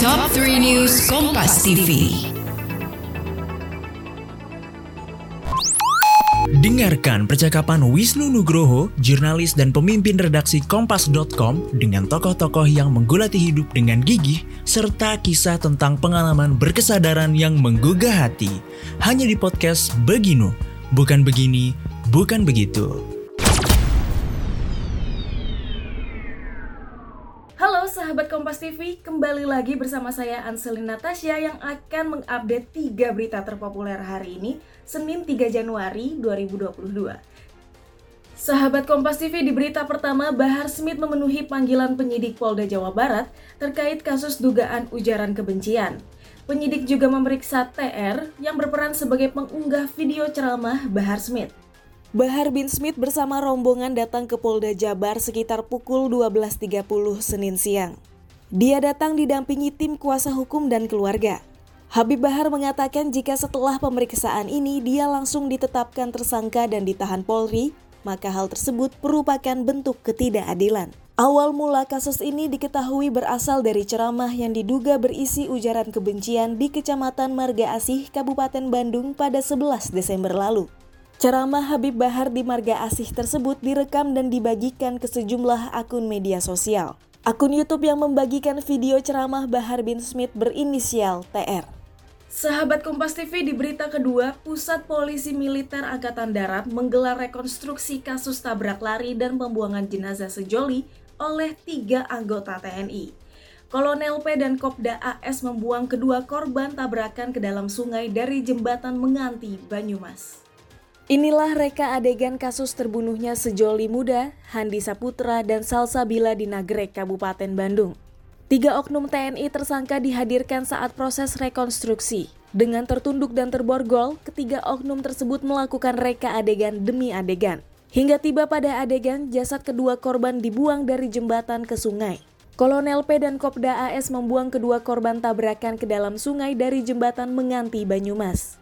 Top 3 News Kompas TV. Dengarkan percakapan Wisnu Nugroho, jurnalis dan pemimpin redaksi Kompas.com dengan tokoh-tokoh yang menggulati hidup dengan gigih, serta kisah tentang pengalaman berkesadaran yang menggugah hati. Hanya di podcast Beginu, bukan begini, bukan begitu. Halo sahabat Kompas TV, kembali lagi bersama saya Anselin Natasha yang akan mengupdate 3 berita terpopuler hari ini, Senin 3 Januari 2022. Sahabat Kompas TV di berita pertama, Bahar Smith memenuhi panggilan penyidik Polda Jawa Barat terkait kasus dugaan ujaran kebencian. Penyidik juga memeriksa TR yang berperan sebagai pengunggah video ceramah Bahar Smith. Bahar bin Smith bersama rombongan datang ke Polda Jabar sekitar pukul 12.30 Senin siang. Dia datang didampingi tim kuasa hukum dan keluarga. Habib Bahar mengatakan jika setelah pemeriksaan ini dia langsung ditetapkan tersangka dan ditahan Polri, maka hal tersebut merupakan bentuk ketidakadilan. Awal mula kasus ini diketahui berasal dari ceramah yang diduga berisi ujaran kebencian di Kecamatan Marga Asih, Kabupaten Bandung pada 11 Desember lalu. Ceramah Habib Bahar di Marga Asih tersebut direkam dan dibagikan ke sejumlah akun media sosial. Akun YouTube yang membagikan video ceramah Bahar bin Smith berinisial TR. Sahabat Kompas TV di berita kedua, Pusat Polisi Militer Angkatan Darat menggelar rekonstruksi kasus tabrak lari dan pembuangan jenazah sejoli oleh tiga anggota TNI. Kolonel P dan Kopda AS membuang kedua korban tabrakan ke dalam sungai dari jembatan Menganti, Banyumas. Inilah reka adegan kasus terbunuhnya sejoli muda, Handi Saputra dan Salsabila di Nagrek, Kabupaten Bandung. Tiga oknum TNI tersangka dihadirkan saat proses rekonstruksi. Dengan tertunduk dan terborgol, ketiga oknum tersebut melakukan reka adegan demi adegan. Hingga tiba pada adegan, jasad kedua korban dibuang dari jembatan ke sungai. Kolonel P dan Kopda AS membuang kedua korban tabrakan ke dalam sungai dari jembatan Menganti Banyumas.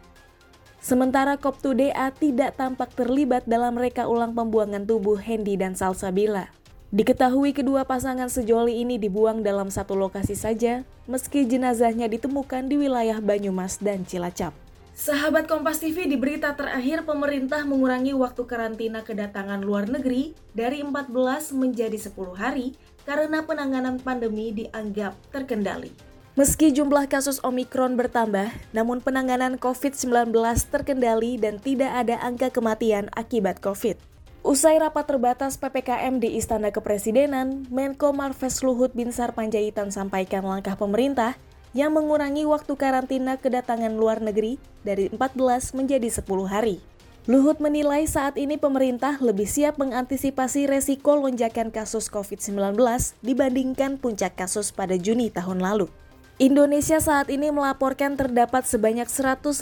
Sementara Koptu DA tidak tampak terlibat dalam reka ulang pembuangan tubuh Hendy dan Salsabila. Diketahui kedua pasangan sejoli ini dibuang dalam satu lokasi saja, meski jenazahnya ditemukan di wilayah Banyumas dan Cilacap. Sahabat Kompas TV di berita terakhir pemerintah mengurangi waktu karantina kedatangan luar negeri dari 14 menjadi 10 hari karena penanganan pandemi dianggap terkendali. Meski jumlah kasus Omikron bertambah, namun penanganan COVID-19 terkendali dan tidak ada angka kematian akibat COVID. Usai rapat terbatas PPKM di Istana Kepresidenan, Menko Marves Luhut Binsar Panjaitan sampaikan langkah pemerintah yang mengurangi waktu karantina kedatangan luar negeri dari 14 menjadi 10 hari. Luhut menilai saat ini pemerintah lebih siap mengantisipasi resiko lonjakan kasus COVID-19 dibandingkan puncak kasus pada Juni tahun lalu. Indonesia saat ini melaporkan terdapat sebanyak 152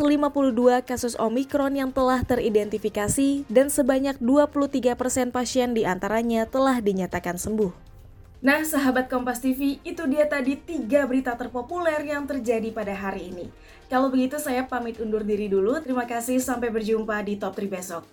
kasus Omikron yang telah teridentifikasi dan sebanyak 23 persen pasien di antaranya telah dinyatakan sembuh. Nah, sahabat Kompas TV, itu dia tadi tiga berita terpopuler yang terjadi pada hari ini. Kalau begitu, saya pamit undur diri dulu. Terima kasih, sampai berjumpa di Top 3 besok.